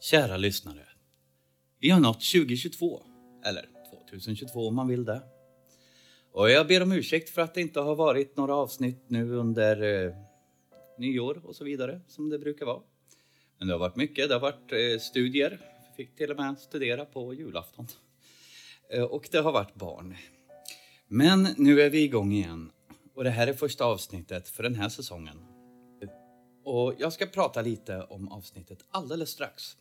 Kära lyssnare. Vi har nått 2022, eller 2022 om man vill det. Och jag ber om ursäkt för att det inte har varit några avsnitt nu under eh, nyår och så vidare som det brukar vara. Men det har varit mycket. Det har varit eh, studier. Jag fick till och med studera på julafton. Eh, och det har varit barn. Men nu är vi igång igen. Och det här är första avsnittet för den här säsongen. Och jag ska prata lite om avsnittet alldeles strax.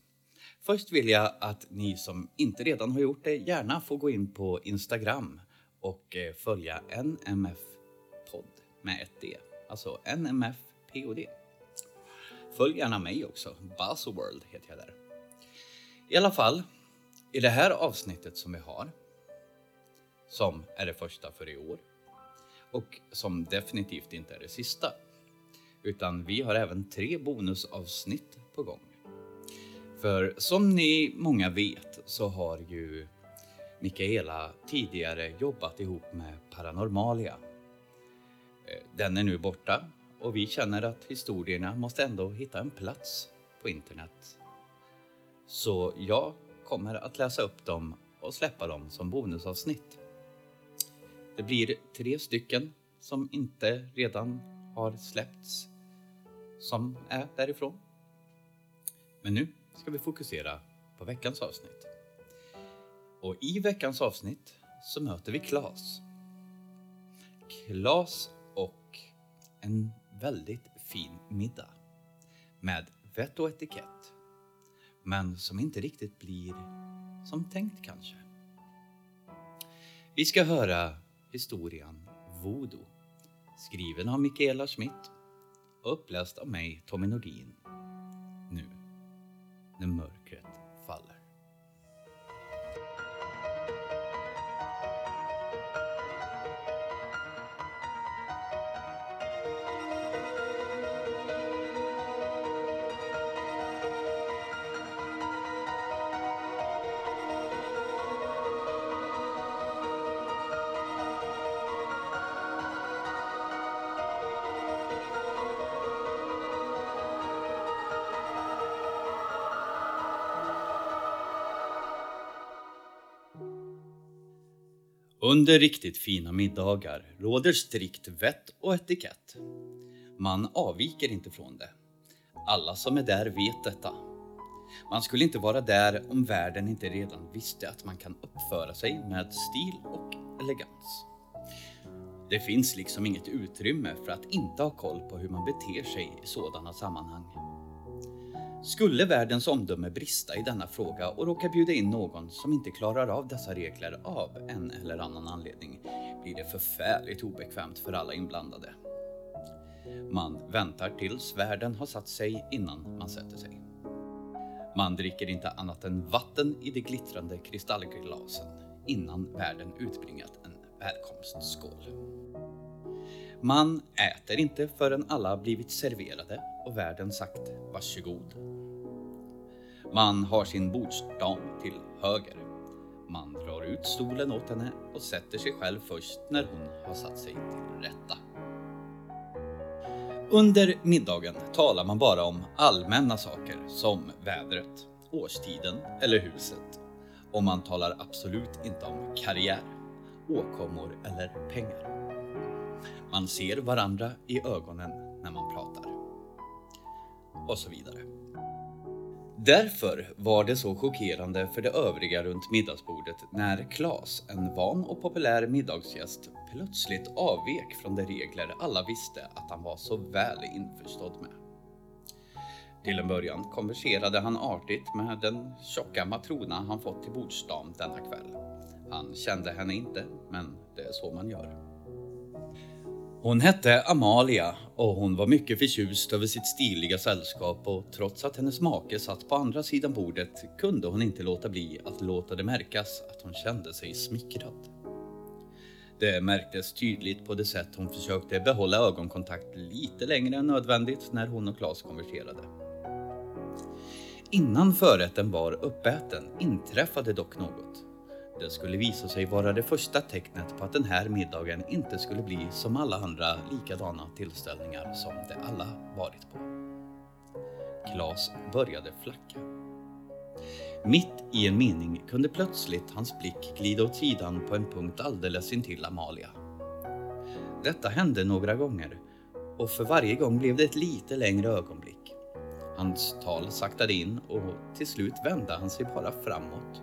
Först vill jag att ni som inte redan har gjort det gärna får gå in på Instagram och eh, följa NMF-podd med ett D. Alltså NMF-POD. Följ gärna mig också. Buzzworld heter jag där. I alla fall, i det här avsnittet som vi har, som är det första för i år och som definitivt inte är det sista, utan vi har även tre bonusavsnitt på gång. För som ni många vet så har ju Mikaela tidigare jobbat ihop med Paranormalia. Eh, den är nu borta och vi känner att historierna måste ändå hitta en plats på internet. Så jag kommer att läsa upp dem och släppa dem som bonusavsnitt. Det blir tre stycken som inte redan har släppts som är därifrån. Men nu ska vi fokusera på veckans avsnitt. Och i veckans avsnitt så möter vi Klas. Klas och en väldigt fin middag med vett och etikett. Men som inte riktigt blir som tänkt kanske. Vi ska höra historien Voodoo skriven av Mikaela Schmidt och uppläst av mig, Tommy Nordin. Nu, när mörkret Under riktigt fina middagar råder strikt vett och etikett. Man avviker inte från det. Alla som är där vet detta. Man skulle inte vara där om världen inte redan visste att man kan uppföra sig med stil och elegans. Det finns liksom inget utrymme för att inte ha koll på hur man beter sig i sådana sammanhang. Skulle världens omdöme brista i denna fråga och råka bjuda in någon som inte klarar av dessa regler av en eller annan anledning blir det förfärligt obekvämt för alla inblandade. Man väntar tills världen har satt sig innan man sätter sig. Man dricker inte annat än vatten i de glittrande kristallglasen innan världen utbringat en välkomstskål. Man äter inte förrän alla blivit serverade och värden sagt varsågod. Man har sin bordsdam till höger. Man drar ut stolen åt henne och sätter sig själv först när hon har satt sig till rätta. Under middagen talar man bara om allmänna saker som vädret, årstiden eller huset. Och man talar absolut inte om karriär, åkommor eller pengar. Man ser varandra i ögonen när man pratar. Och så vidare. Därför var det så chockerande för de övriga runt middagsbordet när Klas, en van och populär middagsgäst, plötsligt avvek från de regler alla visste att han var så väl införstådd med. Till en början konverserade han artigt med den tjocka matrona han fått till bordsdam denna kväll. Han kände henne inte, men det är så man gör. Hon hette Amalia och hon var mycket förtjust över sitt stiliga sällskap och trots att hennes make satt på andra sidan bordet kunde hon inte låta bli att låta det märkas att hon kände sig smickrad. Det märktes tydligt på det sätt hon försökte behålla ögonkontakt lite längre än nödvändigt när hon och Claes konverserade. Innan förrätten var uppäten inträffade dock något. Det skulle visa sig vara det första tecknet på att den här middagen inte skulle bli som alla andra likadana tillställningar som de alla varit på. Klas började flacka. Mitt i en mening kunde plötsligt hans blick glida åt sidan på en punkt alldeles intill Amalia. Detta hände några gånger och för varje gång blev det ett lite längre ögonblick. Hans tal saktade in och till slut vände han sig bara framåt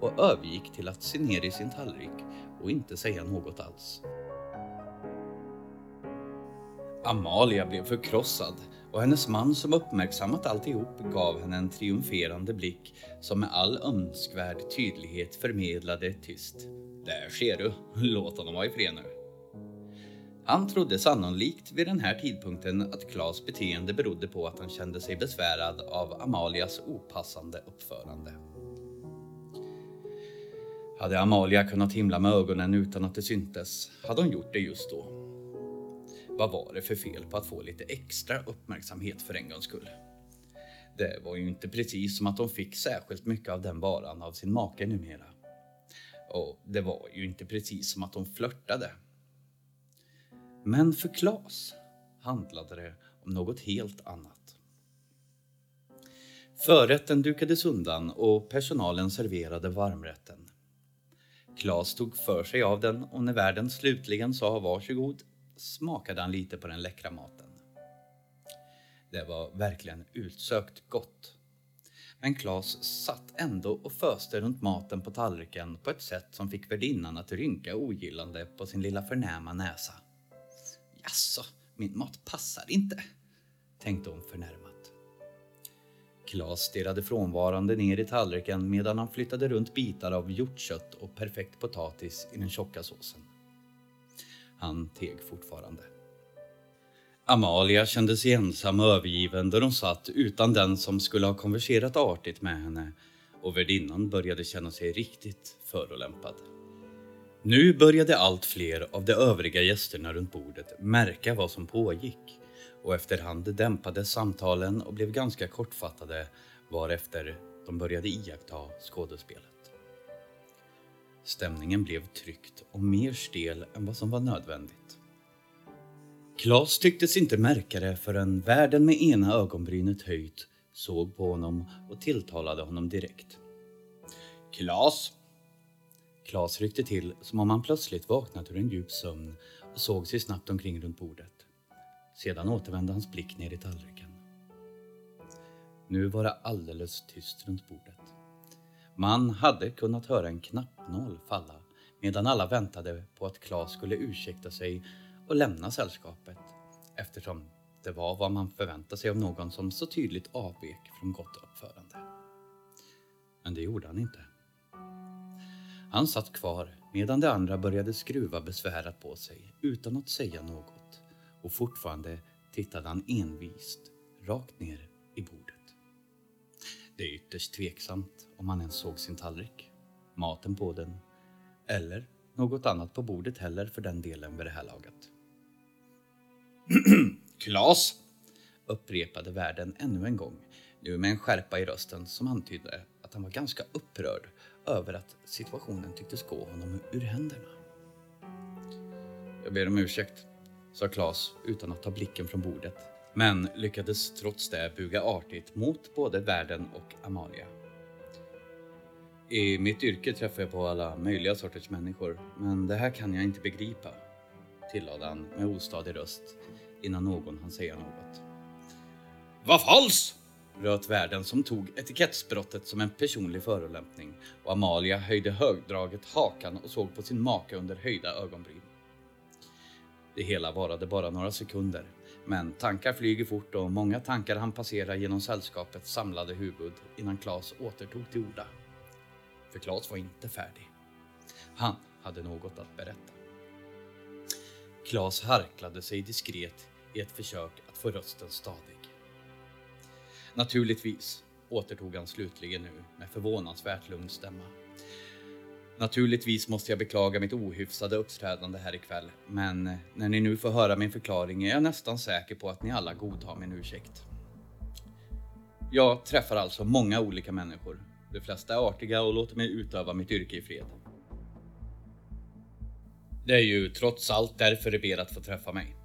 och övergick till att se ner i sin tallrik och inte säga något alls. Amalia blev förkrossad och hennes man som uppmärksammat alltihop gav henne en triumferande blick som med all önskvärd tydlighet förmedlade tyst. Där ser du, låt honom vara ifred fred nu. Han trodde sannolikt vid den här tidpunkten att Klas beteende berodde på att han kände sig besvärad av Amalias opassande uppförande. Hade Amalia kunnat himla med ögonen utan att det syntes hade hon gjort det just då. Vad var det för fel på att få lite extra uppmärksamhet för en gångs skull? Det var ju inte precis som att hon fick särskilt mycket av den varan av sin make numera. Och det var ju inte precis som att hon flörtade. Men för Klas handlade det om något helt annat. Förrätten dukades undan och personalen serverade varmrätten. Klas tog för sig av den och när värden slutligen sa varsågod smakade han lite på den läckra maten. Det var verkligen utsökt gott. Men Klas satt ändå och föste runt maten på tallriken på ett sätt som fick värdinnan att rynka ogillande på sin lilla förnäma näsa. Jaså, min mat passar inte, tänkte hon förnärmat. Klas stirrade frånvarande ner i tallriken medan han flyttade runt bitar av hjortkött och perfekt potatis i den tjocka såsen. Han teg fortfarande. Amalia kände sig ensam och övergiven där hon satt utan den som skulle ha konverserat artigt med henne och värdinnan började känna sig riktigt förolämpad. Nu började allt fler av de övriga gästerna runt bordet märka vad som pågick och efterhand dämpades samtalen och blev ganska kortfattade varefter de började iaktta skådespelet. Stämningen blev tryckt och mer stel än vad som var nödvändigt. Klas tycktes inte märka det förrän värden med ena ögonbrynet höjt såg på honom och tilltalade honom direkt. Klas! Klas ryckte till som om han plötsligt vaknat ur en djup sömn och såg sig snabbt omkring runt bordet. Sedan återvände hans blick ner i tallriken. Nu var det alldeles tyst runt bordet. Man hade kunnat höra en knappnål falla medan alla väntade på att Claes skulle ursäkta sig och lämna sällskapet eftersom det var vad man förväntade sig av någon som så tydligt avvek från gott uppförande. Men det gjorde han inte. Han satt kvar medan de andra började skruva besvärat på sig utan att säga något och fortfarande tittade han envist rakt ner i bordet. Det är ytterst tveksamt om han ens såg sin tallrik, maten på den eller något annat på bordet heller för den delen vid det här laget. Klas! upprepade värden ännu en gång, nu med en skärpa i rösten som antydde att han var ganska upprörd över att situationen tycktes gå honom ur händerna. Jag ber om ursäkt, sa Klas utan att ta blicken från bordet men lyckades trots det buga artigt mot både värden och Amalia. I mitt yrke träffar jag på alla möjliga sorters människor, men det här kan jag inte begripa, tillade han med ostadig röst innan någon hann säga något. Vad falskt! röt värden som tog etikettsbrottet som en personlig förolämpning och Amalia höjde högdraget hakan och såg på sin make under höjda ögonbryn. Det hela varade bara några sekunder men tankar flyger fort och många tankar han passera genom sällskapets samlade huvud innan Klas återtog till orda. För Klas var inte färdig. Han hade något att berätta. Klas harklade sig diskret i ett försök att få rösten stadig. Naturligtvis återtog han slutligen nu med förvånansvärt lugn stämma. Naturligtvis måste jag beklaga mitt ohyfsade uppträdande här ikväll, men eh, när ni nu får höra min förklaring är jag nästan säker på att ni alla godtar min ursäkt. Jag träffar alltså många olika människor. De flesta är artiga och låter mig utöva mitt yrke i fred. Det är ju trots allt därför det ber att få träffa mig.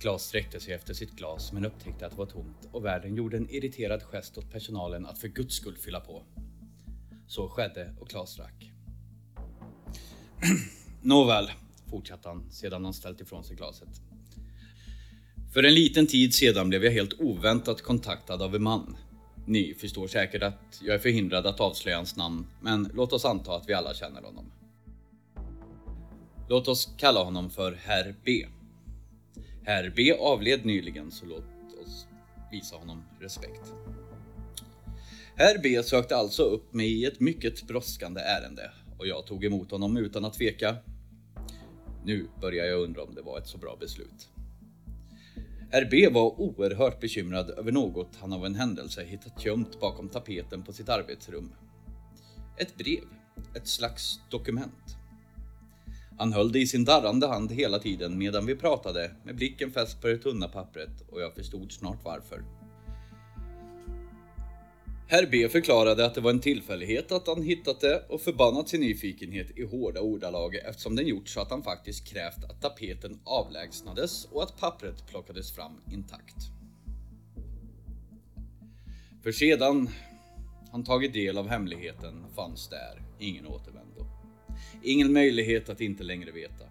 Klas sträckte sig efter sitt glas men upptäckte att det var tomt och värden gjorde en irriterad gest åt personalen att för guds skull fylla på. Så skedde och Klas drack. Nåväl, fortsatte han sedan han ställt ifrån sig glaset. För en liten tid sedan blev jag helt oväntat kontaktad av en man. Ni förstår säkert att jag är förhindrad att avslöja hans namn, men låt oss anta att vi alla känner honom. Låt oss kalla honom för Herr B. Herr B avled nyligen, så låt oss visa honom respekt. Herr B sökte alltså upp mig i ett mycket brådskande ärende och jag tog emot honom utan att tveka. Nu börjar jag undra om det var ett så bra beslut. RB var oerhört bekymrad över något han av en händelse hittat gömt bakom tapeten på sitt arbetsrum. Ett brev, ett slags dokument. Han höll det i sin darrande hand hela tiden medan vi pratade med blicken fäst på det tunna pappret och jag förstod snart varför. Herr B förklarade att det var en tillfällighet att han hittat det och förbannat sin nyfikenhet i hårda ordalag eftersom den gjort så att han faktiskt krävt att tapeten avlägsnades och att pappret plockades fram intakt. För sedan han tagit del av hemligheten fanns där ingen återvändo. Ingen möjlighet att inte längre veta.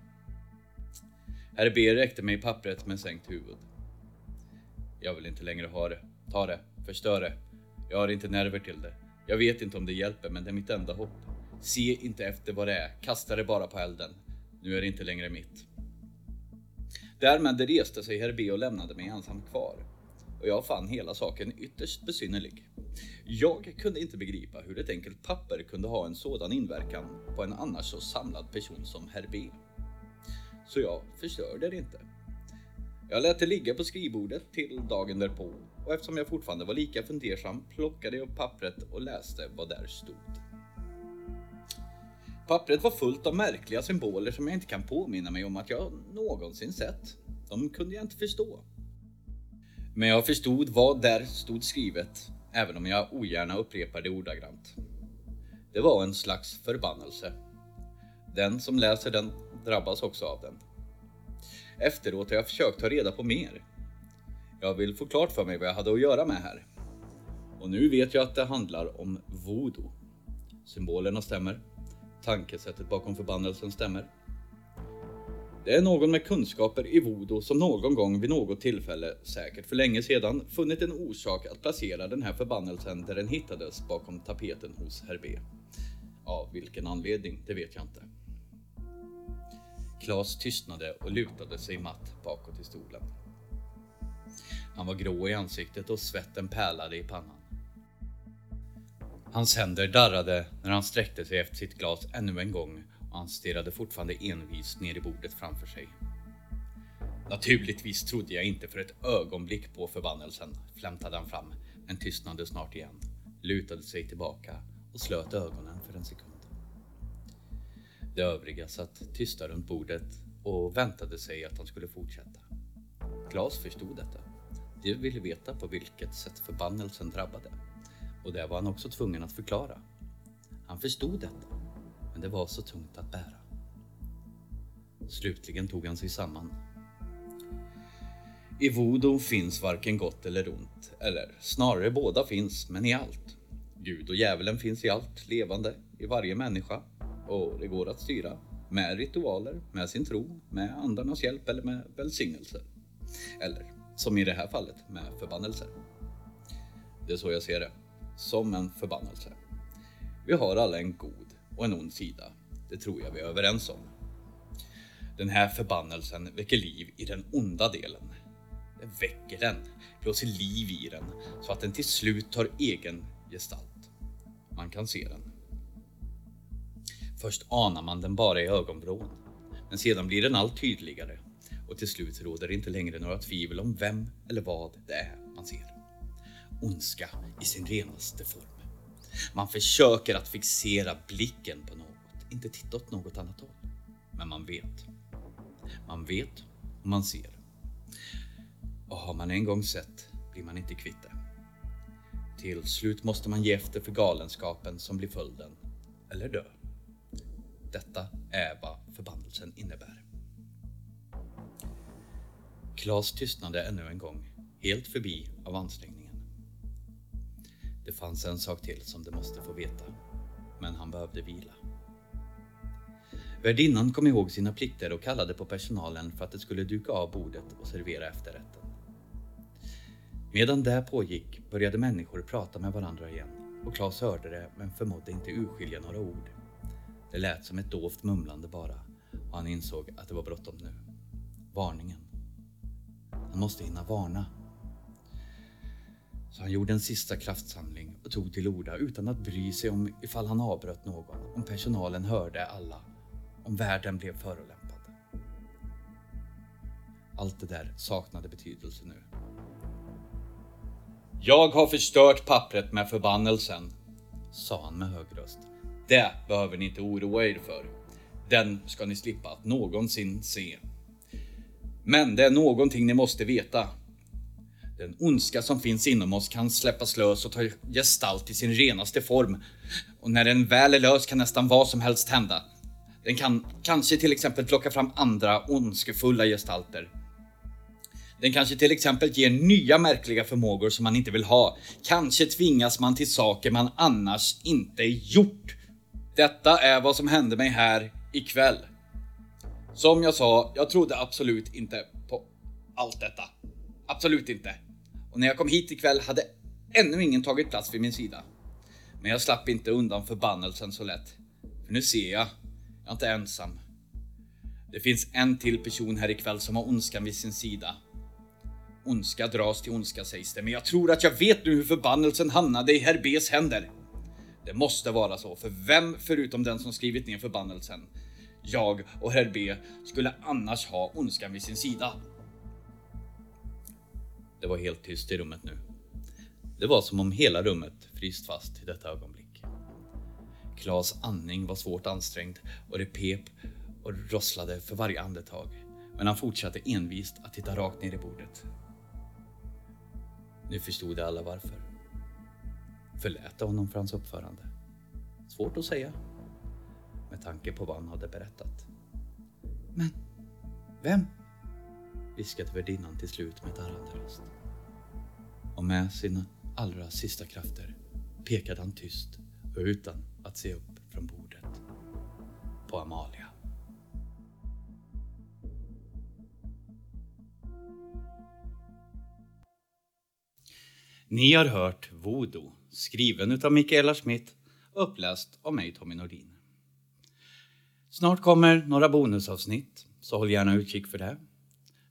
Herr B räckte mig pappret med sänkt huvud. Jag vill inte längre ha det. Ta det. Förstör det. Jag har inte nerver till det. Jag vet inte om det hjälper, men det är mitt enda hopp. Se inte efter vad det är, kasta det bara på elden. Nu är det inte längre mitt. Därmed reste sig herr B och lämnade mig ensam kvar. Och jag fann hela saken ytterst besynnerlig. Jag kunde inte begripa hur ett enkelt papper kunde ha en sådan inverkan på en annars så samlad person som herr B. Så jag förstörde det inte. Jag lät det ligga på skrivbordet till dagen därpå och eftersom jag fortfarande var lika fundersam plockade jag upp pappret och läste vad där stod. Pappret var fullt av märkliga symboler som jag inte kan påminna mig om att jag någonsin sett. De kunde jag inte förstå. Men jag förstod vad där stod skrivet, även om jag ogärna upprepar det ordagrant. Det var en slags förbannelse. Den som läser den drabbas också av den. Efteråt har jag försökt ta reda på mer. Jag vill få klart för mig vad jag hade att göra med här. Och nu vet jag att det handlar om voodoo. Symbolerna stämmer. Tankesättet bakom förbannelsen stämmer. Det är någon med kunskaper i voodoo som någon gång vid något tillfälle, säkert för länge sedan, funnit en orsak att placera den här förbannelsen där den hittades bakom tapeten hos herr B. Av vilken anledning, det vet jag inte. Klas tystnade och lutade sig matt bakåt i stolen. Han var grå i ansiktet och svetten pärlade i pannan. Hans händer darrade när han sträckte sig efter sitt glas ännu en gång och han stirrade fortfarande envist ner i bordet framför sig. Naturligtvis trodde jag inte för ett ögonblick på förbannelsen, flämtade han fram, men tystnade snart igen, lutade sig tillbaka och slöt ögonen för en sekund. De övriga satt tysta runt bordet och väntade sig att han skulle fortsätta. Glas förstod detta. De ville veta på vilket sätt förbannelsen drabbade. Och det var han också tvungen att förklara. Han förstod detta, men det var så tungt att bära. Slutligen tog han sig samman. I voodoo finns varken gott eller ont, eller snarare båda finns, men i allt. Gud och djävulen finns i allt levande, i varje människa, och det går att styra med ritualer, med sin tro, med andarnas hjälp eller med välsignelser. Eller som i det här fallet med förbannelser. Det är så jag ser det. Som en förbannelse. Vi har alla en god och en ond sida. Det tror jag vi är överens om. Den här förbannelsen väcker liv i den onda delen. Den väcker den, blåser liv i den så att den till slut tar egen gestalt. Man kan se den. Först anar man den bara i ögonvrån, men sedan blir den allt tydligare och till slut råder det inte längre några tvivel om vem eller vad det är man ser. Ondska i sin renaste form. Man försöker att fixera blicken på något, inte titta åt något annat håll. Men man vet. Man vet och man ser. Och har man en gång sett blir man inte kvitt det. Till slut måste man ge efter för galenskapen som blir följden, eller dö. Detta är vad förbannelsen innebär. Klas tystnade ännu en gång, helt förbi av ansträngningen. Det fanns en sak till som de måste få veta, men han behövde vila. Värdinnan kom ihåg sina plikter och kallade på personalen för att de skulle duka av bordet och servera efterrätten. Medan det pågick började människor prata med varandra igen och Klas hörde det men förmådde inte urskilja några ord. Det lät som ett dovt mumlande bara och han insåg att det var bråttom nu. Varningen. Han måste hinna varna. Så han gjorde en sista kraftsamling och tog till orda utan att bry sig om ifall han avbröt någon, om personalen hörde alla, om världen blev förolämpad. Allt det där saknade betydelse nu. Jag har förstört pappret med förbannelsen, sa han med hög röst. Det behöver ni inte oroa er för. Den ska ni slippa att någonsin se. Men det är någonting ni måste veta. Den ondska som finns inom oss kan släppas lös och ta gestalt i sin renaste form. Och när den väl är lös kan nästan vad som helst hända. Den kan kanske till exempel plocka fram andra ondskefulla gestalter. Den kanske till exempel ger nya märkliga förmågor som man inte vill ha. Kanske tvingas man till saker man annars inte gjort. Detta är vad som hände mig här ikväll. Som jag sa, jag trodde absolut inte på allt detta. Absolut inte. Och när jag kom hit ikväll hade ännu ingen tagit plats vid min sida. Men jag slapp inte undan förbannelsen så lätt. För nu ser jag, jag är inte ensam. Det finns en till person här ikväll som har ondskan vid sin sida. Ondska dras till ondska sägs det, men jag tror att jag vet nu hur förbannelsen hamnade i herr B's händer. Det måste vara så, för vem förutom den som skrivit ner förbannelsen, jag och herr B, skulle annars ha ondskan vid sin sida? Det var helt tyst i rummet nu. Det var som om hela rummet fryst fast i detta ögonblick. Klas andning var svårt ansträngd och det pep och rosslade för varje andetag. Men han fortsatte envist att titta rakt ner i bordet. Nu förstod alla varför. Förlät det honom för hans uppförande? Svårt att säga. Med tanke på vad han hade berättat. Men, vem? Viskade värdinnan till slut med darrande röst. Och med sina allra sista krafter pekade han tyst och utan att se upp från bordet på Amalia. Ni har hört Voodoo, skriven utav Mikaela Schmidt, uppläst av mig Tommy Nordin. Snart kommer några bonusavsnitt, så håll gärna utkik för det.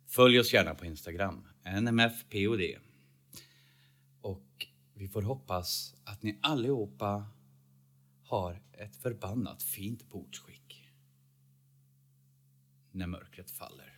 Följ oss gärna på Instagram, nmfpod. Och vi får hoppas att ni allihopa har ett förbannat fint bordsskick när mörkret faller.